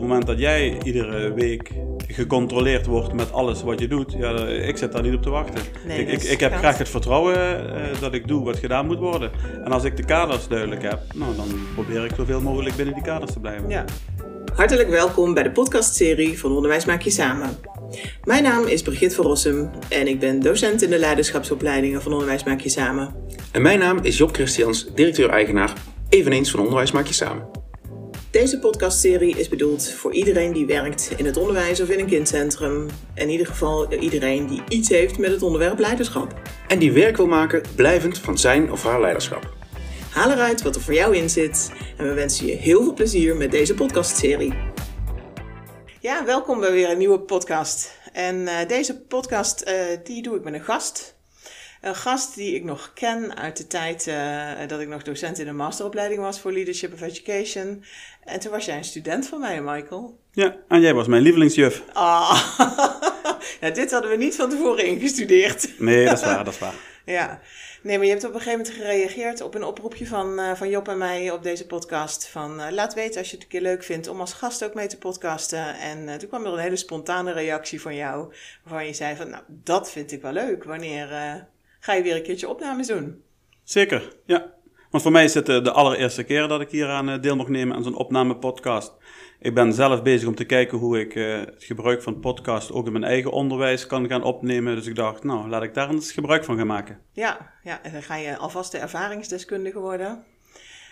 het moment dat jij iedere week gecontroleerd wordt met alles wat je doet, ja, ik zit daar niet op te wachten. Nee, ik, ik, ik heb graag het vertrouwen eh, dat ik doe wat gedaan moet worden. En als ik de kaders duidelijk heb, nou, dan probeer ik zoveel mogelijk binnen die kaders te blijven. Ja. Hartelijk welkom bij de podcastserie van Onderwijs Maak Je Samen. Mijn naam is Brigitte van Rossum en ik ben docent in de leiderschapsopleidingen van Onderwijs Maak Je Samen. En mijn naam is Job Christians, directeur-eigenaar, eveneens van Onderwijs Maak Je Samen. Deze podcastserie is bedoeld voor iedereen die werkt in het onderwijs of in een kindcentrum. In ieder geval iedereen die iets heeft met het onderwerp leiderschap. En die werk wil maken blijvend van zijn of haar leiderschap. Haal eruit wat er voor jou in zit en we wensen je heel veel plezier met deze podcastserie. Ja, welkom bij weer een nieuwe podcast. En eh, deze podcast eh, die doe ik met een gast. Een gast die ik nog ken uit de tijd eh, dat ik nog docent in een masteropleiding was voor Leadership of Education. En toen was jij een student van mij, Michael. Ja, en jij was mijn lievelingsjuf. Ah, nou, dit hadden we niet van tevoren ingestudeerd. Nee, dat is waar, dat is waar. Ja, nee, maar je hebt op een gegeven moment gereageerd op een oproepje van, eh, van Job en mij op deze podcast. Van eh, laat weten als je het een keer leuk vindt om als gast ook mee te podcasten. En toen kwam er een hele spontane reactie van jou. Waarvan je zei van, nou, dat vind ik wel leuk. Wanneer ga je weer een keertje opnames doen? Zeker, ja. Want voor mij is het eh, de allereerste keer dat ik hier aan eh, deel mag nemen aan zo'n opnamepodcast. Ik ben zelf bezig om te kijken hoe ik eh, het gebruik van podcast ook in mijn eigen onderwijs kan gaan opnemen. Dus ik dacht, nou, laat ik daar eens gebruik van gaan maken. Ja, ja, en dan ga je alvast de ervaringsdeskundige worden.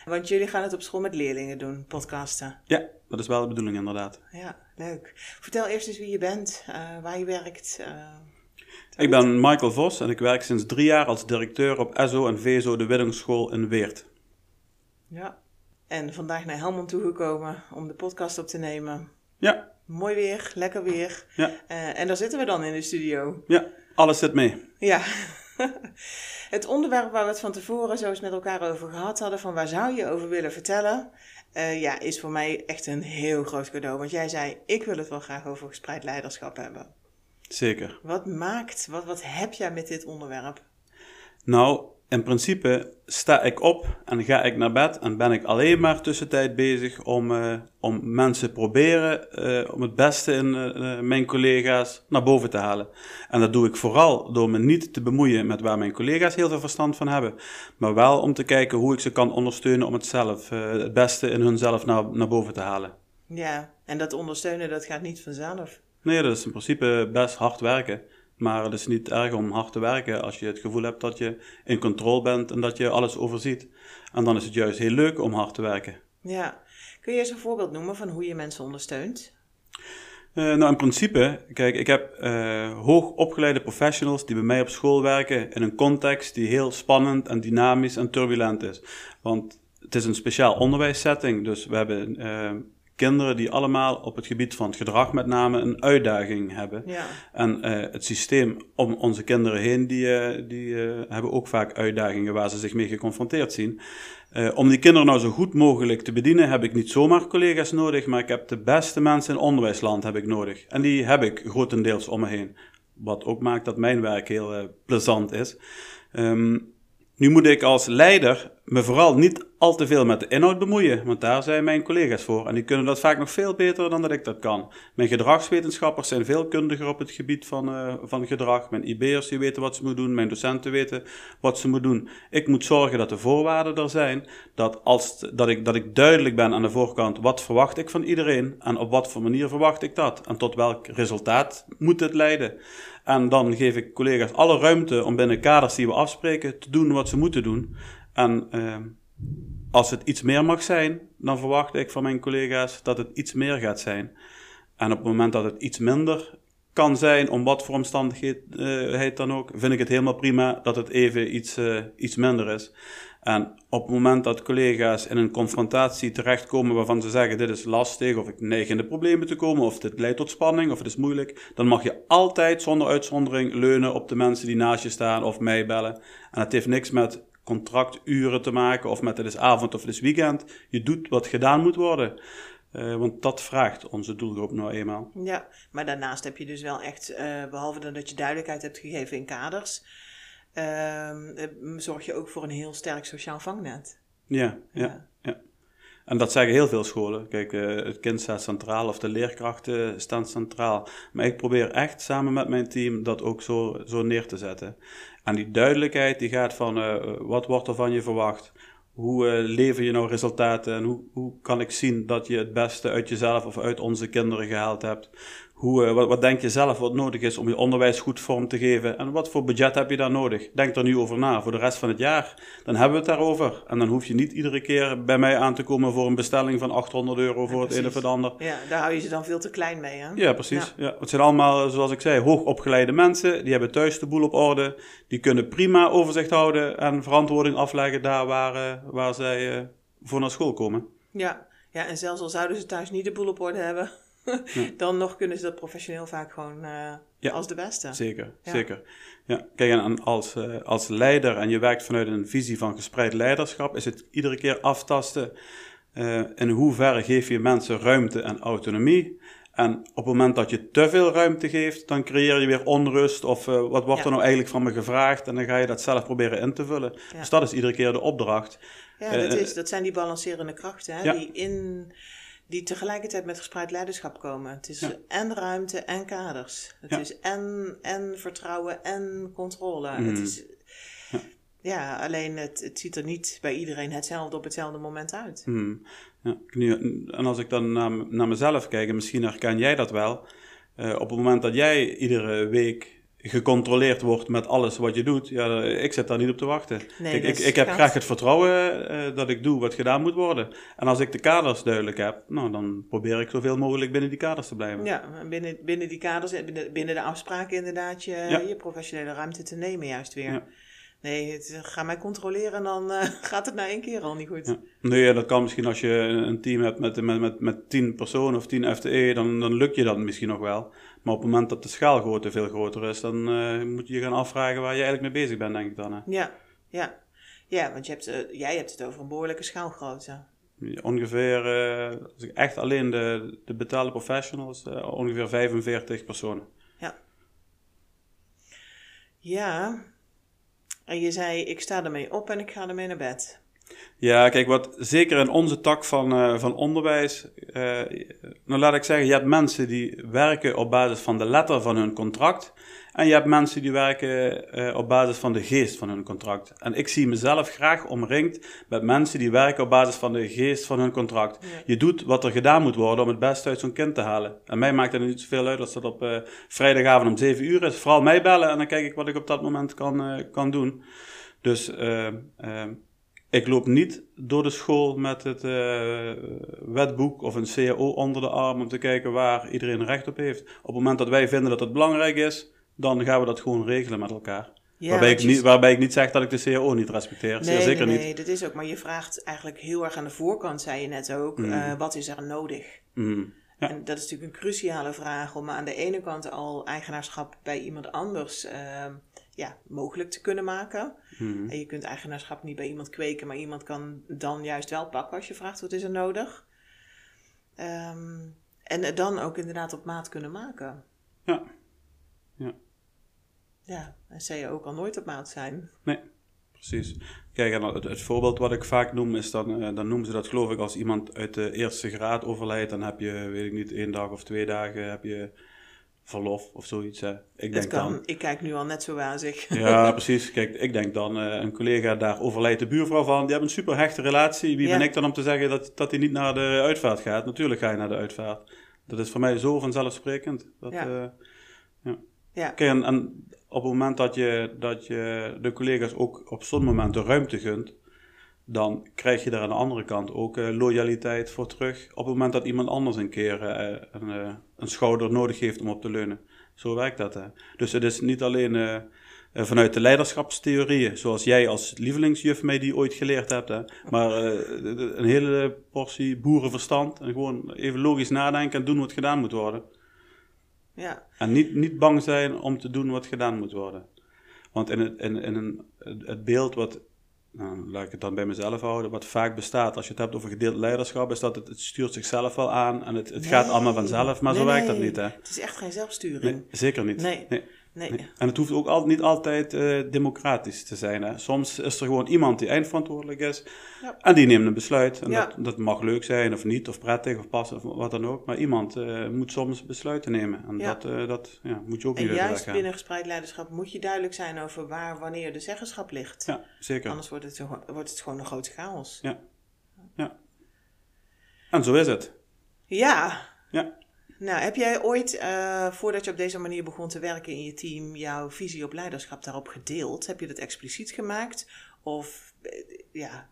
Want jullie gaan het op school met leerlingen doen, podcasten. Ja, dat is wel de bedoeling inderdaad. Ja, leuk. Vertel eerst eens wie je bent, waar je werkt. Ik ben Michael Vos en ik werk sinds drie jaar als directeur op SO en VSO de Widdingsschool in Weert. Ja. En vandaag naar Helmond toegekomen om de podcast op te nemen. Ja, Mooi weer, lekker weer. ja, Eh, en daar zitten we dan in de studio. ja, alles zit mee. Ja. het onderwerp waar we het van tevoren zo eens met elkaar over gehad hadden, van waar zou je over willen vertellen, eh, ja, is voor mij echt een heel groot cadeau. Want jij zei, ik wil het wel graag over gespreid leiderschap hebben. Zeker. Wat maakt, wat, wat heb jij met dit onderwerp? Nou, in principe sta ik op en ga ik naar bed en ben ik alleen maar tussentijd bezig om, eh, om mensen proberen eh, om het beste in eh, mijn collega's naar boven te halen. En dat doe ik vooral door me niet te bemoeien met waar mijn collega's heel veel verstand van hebben, maar wel om te kijken hoe ik ze kan ondersteunen om het zelf, het beste in hunzelf naar, naar boven te halen. Ja, en dat ondersteunen, dat gaat niet vanzelf. Nee, dat is in principe best hard werken. Maar het is niet erg om hard te werken als je het gevoel hebt dat je in controle bent en dat je alles overziet. En dan is het juist heel leuk om hard te werken. Ja. Kun je eens een voorbeeld noemen van hoe je mensen ondersteunt? Eh, nou, in principe, kijk, ik heb eh hoog opgeleide professionals die bij mij op school werken in een context die heel spannend en dynamisch en turbulent is. Want het is een speciaal onderwijssetting, dus we hebben eh, kinderen die allemaal op het gebied van het gedrag met name een uitdaging hebben. Ja. En eh, het systeem om onze kinderen heen, die, eh, die eh, hebben ook vaak uitdagingen waar ze zich mee geconfronteerd zien. Om die kinderen nou zo goed mogelijk te bedienen, heb ik niet zomaar collega's nodig, maar ik heb de beste mensen in onderwijsland heb ik nodig. En die heb ik grotendeels om me heen. Wat ook maakt dat mijn werk heel plezant is. Ehm, nu moet ik als leider me vooral niet al te veel met de inhoud bemoeien, want daar zijn mijn collega's voor. En die kunnen dat vaak nog veel beter dan dat ik dat kan. Mijn gedragswetenschappers zijn veel kundiger op het gebied van, eh, van gedrag. Mijn IB'ers die weten wat ze moeten doen, mijn docenten weten wat ze moeten doen. Ik moet zorgen dat de voorwaarden er zijn, dat, als, dat, ik, dat ik duidelijk ben aan de voorkant wat verwacht ik van iedereen en op wat voor manier verwacht ik dat. En tot welk resultaat moet het leiden. En dan geef ik collega's alle ruimte om binnen kaders die we afspreken te doen wat ze moeten doen. En eh, als het iets meer mag zijn, dan verwacht ik van mijn collega's dat het iets meer gaat zijn. En op het moment dat het iets minder kan zijn, om wat voor omstandigheid dan ook, vind ik het helemaal prima dat het even iets, eh, iets minder is. En op het moment dat collega's in een confrontatie terechtkomen waarvan ze zeggen: dit is lastig, of ik neig in de problemen te komen, of dit leidt tot spanning, of het is moeilijk, dan mag je altijd zonder uitzondering leunen op de mensen die naast je staan of mij bellen. En het heeft niks met contracturen te maken of met het is avond of het is weekend. Je doet wat gedaan moet worden. Eh, want dat vraagt onze doelgroep nou eenmaal. Ja, maar daarnaast heb je dus wel echt, eh, behalve dan dat je duidelijkheid hebt gegeven in kaders, ehm, eh, zorg je ook voor een heel sterk sociaal vangnet. Ja, ja, Ja. En dat zeggen heel veel scholen. Kijk, uh, het kind staat centraal of de leerkrachten staan centraal. Maar ik probeer echt samen met mijn team dat ook zo, zo neer te zetten. En die duidelijkheid die gaat van uh, wat wordt er van je verwacht? Hoe uh, lever je nou resultaten en hoe, hoe kan ik zien dat je het beste uit jezelf of uit onze kinderen gehaald hebt? Hoe, uh, wat, wat, denk je zelf wat nodig is om je onderwijs goed vorm te geven? En wat voor budget heb je daar nodig? Denk er nu over na voor de rest van het jaar. Dan hebben we het daarover. En dan hoef je niet iedere keer bij mij aan te komen voor een bestelling van 800 euro voor Ja, het een of het ander. Ja, daar hou je ze dan veel te klein mee, hè? Ja, precies. Ja. Het zijn allemaal, zoals ik zei, hoogopgeleide mensen. Die hebben thuis de boel op orde. Die kunnen prima overzicht houden en verantwoording afleggen daar waar, uh, waar zij uh, voor naar school komen. Ja. ja, en zelfs al zouden ze thuis niet de boel op orde hebben. dan nog kunnen ze dat professioneel vaak gewoon uh, ja. als de beste. Zeker, ja. zeker. Ja, kijk, en als, uh, als leider en je werkt vanuit een visie van gespreid leiderschap, is het iedere keer aftasten uh, in hoeverre geef je mensen ruimte en autonomie. En op het moment dat je te veel ruimte geeft, dan creëer je weer onrust. Of wat wordt er nou eigenlijk van me gevraagd? En dan ga je dat zelf proberen in te vullen. Dus dat is iedere keer de opdracht. Ja, dat, is, dat zijn die balancerende krachten. Hè? Die in die tegelijkertijd met gespreid leiderschap komen. Het is ja. en ruimte en kaders. Het ja. is en, en vertrouwen en controle. Mm. Het is, ja. ja, alleen het, het ziet er niet bij iedereen hetzelfde op hetzelfde moment uit. Mm. Ja, en als ik dan naar, naar mezelf kijk, en misschien herken jij dat wel. Uh, op het moment dat jij iedere week gecontroleerd wordt met alles wat je doet, ja, ik zit daar niet op te wachten. Nee, Kijk, ik, ik heb graag het vertrouwen uh, dat ik doe wat gedaan moet worden. En als ik de kaders duidelijk heb, nou, dan probeer ik zoveel mogelijk binnen die kaders te blijven. Ja, binnen, binnen die kaders, binnen, binnen de afspraken inderdaad, je, ja. je professionele ruimte te nemen juist weer. Ja. Nee, het, ga mij controleren en dan uh, gaat het na één keer al niet goed. Ja. Nee, dat kan misschien als je een team hebt met, met, met, met 10 personen of 10 FTE, dan, dan lukt je dat misschien nog wel. Maar op het moment dat de schaalgrootte veel groter is, dan uh, moet je je gaan afvragen waar je eigenlijk mee bezig bent, denk ik dan. Hè? Ja, ja. Ja, want je hebt, uh, jij hebt het over een behoorlijke schaalgrootte. Ja, ongeveer, als ik echt alleen de, de betaalde professionals, ongeveer 45 personen. Ja. Ja. En je zei, ik sta ermee op en ik ga ermee naar bed. Ja, kijk, wat zeker in onze tak van, uh, van onderwijs, uh, nou laat ik zeggen, je hebt mensen die werken op basis van de letter van hun contract. En je hebt mensen die werken uh, op basis van de geest van hun contract. En ik zie mezelf graag omringd met mensen die werken op basis van de geest van hun contract. Ja. Je doet wat er gedaan moet worden om het beste uit zo'n kind te halen. En mij maakt het niet zoveel uit als dat op uh, vrijdagavond om 7 uur is. Vooral mij bellen en dan kijk ik wat ik op dat moment kan, uh, kan doen. Dus ik loop niet door de school met het uh, wetboek of een CAO onder de arm om te kijken waar iedereen recht op heeft. Op het moment dat wij vinden dat het belangrijk is, dan gaan we dat gewoon regelen met elkaar. Ja, waarbij, ik niet, waarbij ik niet zeg dat ik de CAO niet respecteer. Nee, zeker nee, nee, niet. dat is ook. Maar je vraagt eigenlijk heel erg aan de voorkant, zei je net ook, mm. uh, wat is er nodig? Mm. Ja. En dat is natuurlijk een cruciale vraag om aan de ene kant al eigenaarschap bij iemand anders uh, ja, mogelijk te kunnen maken. Hmm. En je kunt eigenaarschap niet bij iemand kweken, maar iemand kan dan juist wel pakken als je vraagt wat is er nodig. Um, en het dan ook inderdaad op maat kunnen maken. Ja. Ja. Ja, en je ook al nooit op maat zijn. Nee, precies. Kijk, en het, het voorbeeld wat ik vaak noem is dan, uh, dan noemen ze dat geloof ik als iemand uit de eerste graad overlijdt, dan heb je, weet ik niet, één dag of twee dagen heb je verlof of zoiets. Hè. Ik dat denk kan. dan, Ik kijk nu al net zo wazig. ja, precies. Kijk, ik denk dan, uh, een collega daar overlijdt de buurvrouw van, die hebben een super hechte relatie. Wie Ja. ben ik dan om te zeggen dat, dat hij niet naar de uitvaart gaat? Natuurlijk ga je naar de uitvaart. Dat is voor mij zo vanzelfsprekend. Dat, Ja. eh, ja, Kijk, en, en op het moment dat je, dat je de collega's ook op zo'n moment de ruimte gunt, dan krijg je daar aan de andere kant ook eh, loyaliteit voor terug. Op het moment dat iemand anders een keer eh, een, eh, een schouder nodig heeft om op te leunen. Zo werkt dat. Hè. Dus het is niet alleen vanuit de leiderschapstheorieën, zoals jij als lievelingsjuf mij die ooit geleerd hebt, hè, maar een hele portie boerenverstand en gewoon even logisch nadenken en doen wat gedaan moet worden. Ja, En niet, niet bang zijn om te doen wat gedaan moet worden. Want in het, in, in een, het beeld wat, nou, laat ik het dan bij mezelf houden, wat vaak bestaat als je het hebt over gedeeld leiderschap, is dat het, het stuurt zichzelf wel aan en het, het gaat allemaal vanzelf, maar zo Nee, werkt dat niet. Hè? Het is echt geen zelfsturing. Zeker niet. Nee. Nee. En het hoeft ook al, niet altijd eh, democratisch te zijn. Hè. Soms is er gewoon iemand die eindverantwoordelijk is. Ja. En die neemt een besluit. En Ja. dat, dat mag leuk zijn of niet, of prettig of passen of wat dan ook. Maar iemand eh, moet soms besluiten nemen. En Ja. dat, eh, dat ja, moet je ook En niet weg juist gaan. binnen gespreid leiderschap moet je duidelijk zijn over waar, wanneer de zeggenschap ligt. Ja, zeker. Anders wordt het, wordt het gewoon een grote chaos. Ja. ja. En zo is het. Ja. Ja. Nou, heb jij ooit, eh, voordat je op deze manier begon te werken in je team, jouw visie op leiderschap daarop gedeeld? Heb je dat expliciet gemaakt? Of, eh, ja,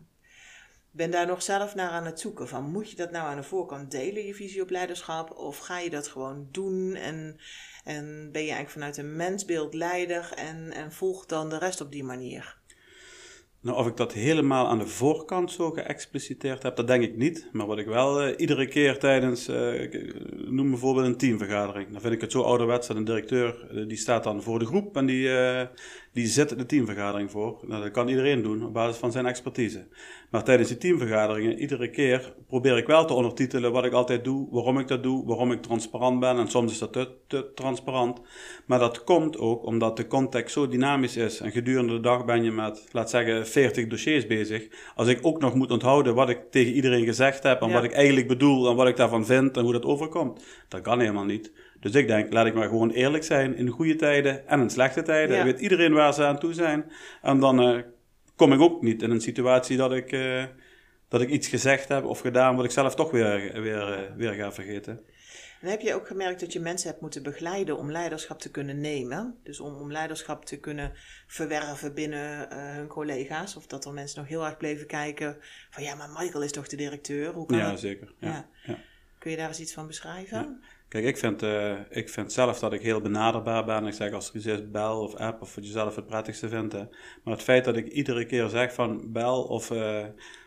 ben daar nog zelf naar aan het zoeken van, moet je dat nou aan de voorkant delen, je visie op leiderschap? Of ga je dat gewoon doen en, en ben je eigenlijk vanuit een mensbeeld leider en, en volgt dan de rest op die manier? Nou, of ik dat helemaal aan de voorkant zo geëxpliciteerd heb, dat denk ik niet. Maar wat ik wel eh, iedere keer tijdens, eh, eh, noem bijvoorbeeld een teamvergadering. Dan vind ik het zo ouderwets dat een directeur, die staat dan voor de groep en die, die zet de teamvergadering voor. Nou, dat kan iedereen doen op basis van zijn expertise. Maar tijdens die teamvergaderingen, iedere keer probeer ik wel te ondertitelen wat ik altijd doe, waarom ik dat doe, waarom ik transparant ben. En soms is dat te, te transparant. Maar dat komt ook omdat de context zo dynamisch is. En gedurende de dag ben je met, laat zeggen, 40 dossiers bezig. Als ik ook nog moet onthouden wat ik tegen iedereen gezegd heb en Ja. wat ik eigenlijk bedoel en wat ik daarvan vind en hoe dat overkomt, dat kan helemaal niet. Dus ik denk, laat ik maar gewoon eerlijk zijn in goede tijden en in slechte tijden. Ja. Weet iedereen waar ze aan toe zijn. En dan eh, kom ik ook niet in een situatie dat ik, eh, dat ik iets gezegd heb of gedaan wat ik zelf toch weer, weer, eh, weer ga vergeten. En heb je ook gemerkt dat je mensen hebt moeten begeleiden om leiderschap te kunnen nemen? Dus om, om leiderschap te kunnen verwerven binnen hun collega's? Of dat er mensen nog heel erg bleven kijken van ja, maar Michael is toch de directeur? Hoe kan Ja, het? zeker. Ja. Ja. Ja. Kun je daar eens iets van beschrijven? Kijk, ik vind, eh, ik vind zelf dat ik heel benaderbaar ben. Ik zeg als iets is, bel of app of wat je zelf het prettigste vindt. Hè. Maar het feit dat ik iedere keer zeg van bel of, eh,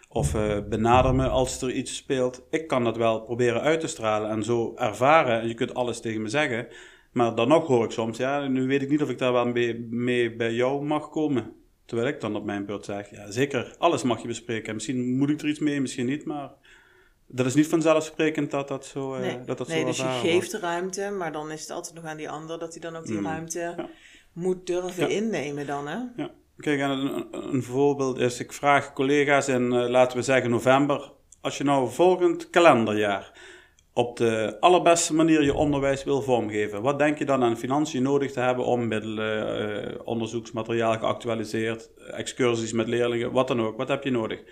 of eh, benader me als er iets speelt. Ik kan dat wel proberen uit te stralen en zo ervaren. En je kunt alles tegen me zeggen. Maar dan nog hoor ik soms, ja, nu weet ik niet of ik daar wel mee, mee bij jou mag komen. Terwijl ik dan op mijn beurt zeg, ja zeker, alles mag je bespreken. Misschien moet ik er iets mee, misschien niet, maar... Dat is niet vanzelfsprekend dat dat zo, nee, dat dat nee zo dus je geeft ruimte, maar dan is het altijd nog aan die ander dat hij dan ook die Mm. ruimte Ja. moet durven Ja. innemen dan, hè? Ja, kijk, en een, een, een voorbeeld is, ik vraag collega's in, eh, laten we zeggen, november, als je nou volgend kalenderjaar op de allerbeste manier je onderwijs wil vormgeven, wat denk je dan aan financiën nodig te hebben om middelen, eh, onderzoeksmateriaal geactualiseerd, excursies met leerlingen, wat dan ook, wat heb je nodig?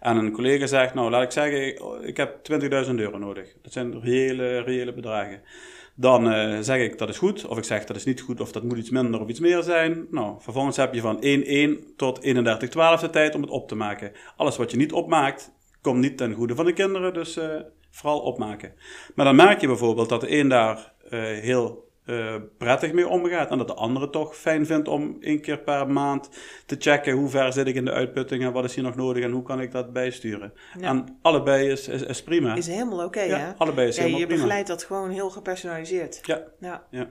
En een collega zegt, nou laat ik zeggen, ik heb 20.000 euro nodig. Dat zijn reële, reële bedragen. Dan eh, zeg ik dat is goed, of ik zeg dat is niet goed, of dat moet iets minder of iets meer zijn. Nou, vervolgens heb je van 1-1 tot 31-12 de tijd om het op te maken. Alles wat je niet opmaakt, komt niet ten goede van de kinderen, dus eh, vooral opmaken. Maar dan merk je bijvoorbeeld dat de een daar eh, heel eh, prettig mee omgaat en dat de andere toch fijn vindt om één keer per maand te checken hoe ver zit ik in de uitputting en wat is hier nog nodig en hoe kan ik dat bijsturen. Ja. En allebei is, is, is prima. Is helemaal oké, ja, hè? allebei is Ja, helemaal je prima. begeleidt dat gewoon heel gepersonaliseerd. Ja, Ja. ja.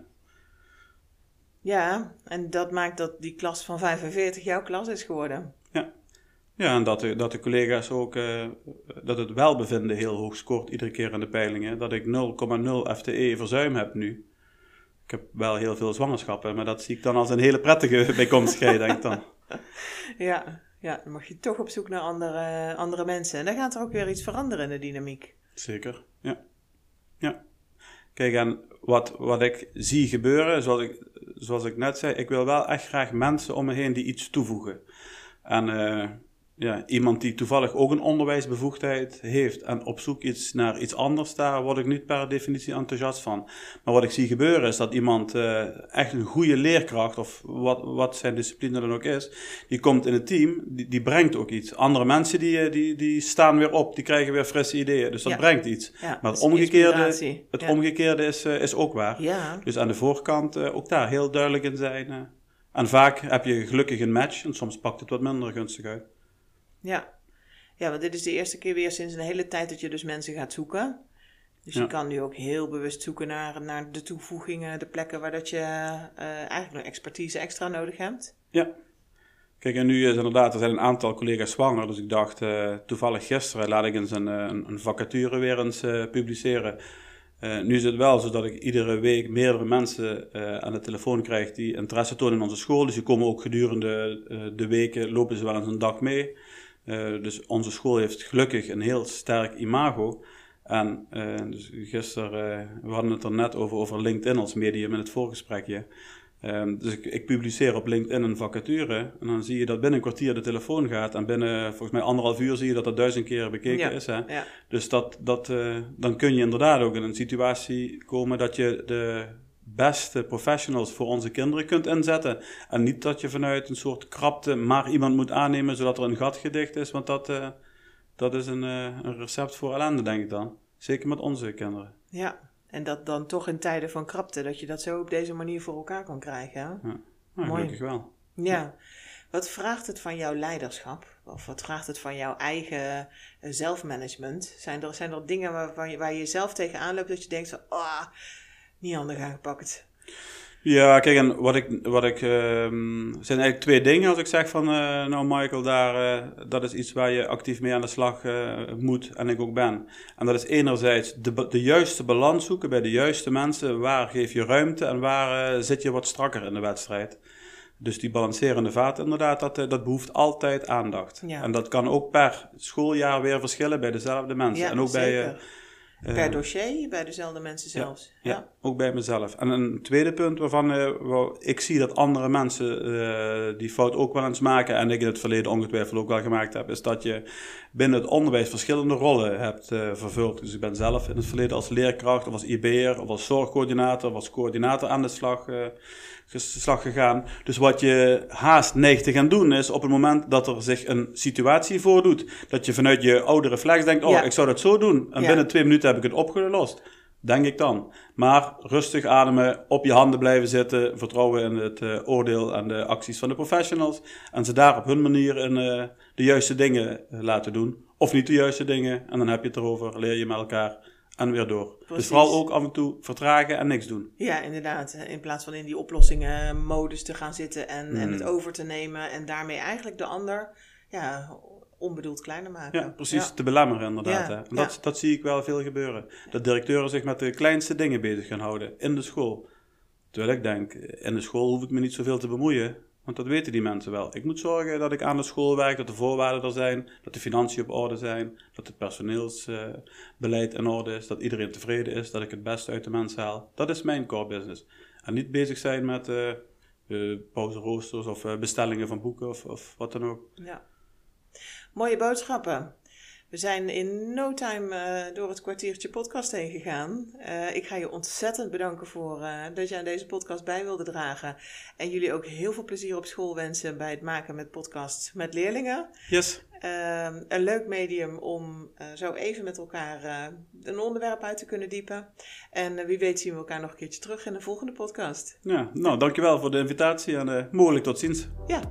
Ja, en dat maakt dat die klas van 45 jouw klas is geworden. Ja, en dat de, dat de collega's ook, eh, dat het welbevinden heel hoog scoort iedere keer in de peilingen. Dat ik 0,0 FTE verzuim heb nu. Ik heb wel heel veel zwangerschappen, maar dat zie ik dan als een hele prettige bijkomstigheid, denk ik dan. Ja, ja, dan mag je toch op zoek naar andere, andere mensen. En dan gaat er ook weer iets veranderen in de dynamiek. Zeker, ja. Ja. Kijk, en wat, wat ik zie gebeuren, zoals ik, zoals ik net zei, ik wil wel echt graag mensen om me heen die iets toevoegen. En eh, ja, iemand die toevallig ook een onderwijsbevoegdheid heeft en op zoek is naar iets anders, daar word ik niet per definitie enthousiast van. Maar wat ik zie gebeuren is dat iemand eh, echt een goede leerkracht, of wat, wat zijn discipline dan ook is, die komt in het team, die, die brengt ook iets. Andere mensen die, eh, die, die staan weer op, die krijgen weer frisse ideeën, dus dat Ja. brengt iets. Ja, Maar dus het omgekeerde, inspiratie. het ja. omgekeerde is, eh, is ook waar. Ja, Dus aan de voorkant eh, ook daar heel duidelijk in zijn. En vaak heb je gelukkig een match en soms pakt het wat minder gunstig uit. Ja. Ja, want dit is de eerste keer weer sinds een hele tijd dat je dus mensen gaat zoeken. Dus je kan nu ook heel bewust zoeken naar, naar de toevoegingen, de plekken waar dat je eh, eigenlijk nog expertise extra nodig hebt. Ja. Kijk, en nu is inderdaad, er zijn een aantal collega's zwanger. Dus ik dacht, eh, toevallig gisteren laat ik eens een, eh, een, een vacature weer eens publiceren. Nu is het wel zo dat ik iedere week meerdere mensen aan de telefoon krijg die interesse tonen in onze school. Dus die komen ook gedurende de weken, lopen ze wel eens een dag mee. Dus onze school heeft gelukkig een heel sterk imago. En dus gisteren, we hadden het er net over, over LinkedIn als medium in het voorgesprekje. Um, dus ik, ik, publiceer op LinkedIn een vacature en dan zie je dat binnen een kwartier de telefoon gaat en binnen volgens mij anderhalf uur zie je dat dat duizend keer bekeken is. Hè? Ja. Dus dat, dat, uh, dan kun je inderdaad ook in een situatie komen dat je de beste professionals voor onze kinderen kunt inzetten. En niet dat je vanuit een soort krapte maar iemand moet aannemen zodat er een gat gedicht is, want dat, uh, dat is een, uh, een recept voor ellende denk ik dan. Zeker met onze kinderen. Ja, en dat dan toch in tijden van krapte, dat je dat zo op deze manier voor elkaar kan krijgen. Hè? Ja, nou, gelukkig wel. Ja. Wat vraagt het van jouw leiderschap? Of wat vraagt het van jouw eigen eh, zelfmanagement? Zijn er, zijn er dingen waar, je, waar je zelf tegenaan loopt dat je denkt, ah, oh, niet handig aangepakt? Ja, kijk, en wat ik, wat ik uh, zijn eigenlijk twee dingen als ik zeg van, uh, nou Michael, daar, uh, dat is iets waar je actief mee aan de slag uh, moet en ik ook ben. En dat is enerzijds de, de juiste balans zoeken bij de juiste mensen, waar geef je ruimte en waar zit je wat strakker in de wedstrijd. Dus die balancerende vaat inderdaad, dat, dat behoeft altijd aandacht. Ja. En dat kan ook per schooljaar weer verschillen bij dezelfde mensen. Ja, en ook zeker. bij Per ehm, dossier, bij dezelfde mensen zelfs. Ja, ja. ook bij mezelf. En een tweede punt waarvan uh, ik zie dat andere mensen uh, die fout ook wel eens maken, en ik in het verleden ongetwijfeld ook wel gemaakt heb, is dat je binnen het onderwijs verschillende rollen hebt uh, vervuld. Dus ik ben zelf in het verleden als leerkracht, of als IB'er, of als zorgcoördinator, of als coördinator aan de slag slag gegaan. Dus wat je haast neigt te gaan doen is op het moment dat er zich een situatie voordoet, dat je vanuit je oude reflex denkt, oh, ik zou dat zo doen. En binnen twee minuten heb ik het opgelost. Denk ik dan. Maar rustig ademen, op je handen blijven zitten, vertrouwen in het uh, oordeel en de acties van de professionals. En ze daar op hun manier in, uh, de juiste dingen uh, laten doen. Of niet de juiste dingen. En dan heb je het erover, leer je met elkaar en weer door. Dus vooral ook af en toe vertragen en niks doen. Ja, inderdaad. In plaats van in die oplossingenmodus te gaan zitten en, en het hmm. over te nemen en daarmee eigenlijk de ander ja, onbedoeld kleiner maken. Ja, precies. Te belemmeren inderdaad. Ja, En dat, dat zie ik wel veel gebeuren. Dat directeuren zich met de kleinste dingen bezig gaan houden in de school. Terwijl ik denk, in de school hoef ik me niet zoveel te bemoeien. Want dat weten die mensen wel. Ik moet zorgen dat ik aan de school werk, dat de voorwaarden er zijn, dat de financiën op orde zijn, dat het personeelsbeleid in orde is, dat iedereen tevreden is, dat ik het beste uit de mensen haal. Dat is mijn core business. En niet bezig zijn met uh, uh, pauzeroosters of uh, bestellingen van boeken of, of wat dan ook. Ja. Mooie boodschappen. We zijn in no time uh, door het kwartiertje podcast heen gegaan. Uh, ik ga je ontzettend bedanken voor uh, dat je aan deze podcast bij wilde dragen. En jullie ook heel veel plezier op school wensen bij het maken met podcasts met leerlingen. Yes. Ehm, een leuk medium om zo even met elkaar een onderwerp uit te kunnen diepen. En wie weet zien we elkaar nog een keertje terug in de volgende podcast. Ja, nou dankjewel voor de invitatie en mogelijk tot ziens. Ja.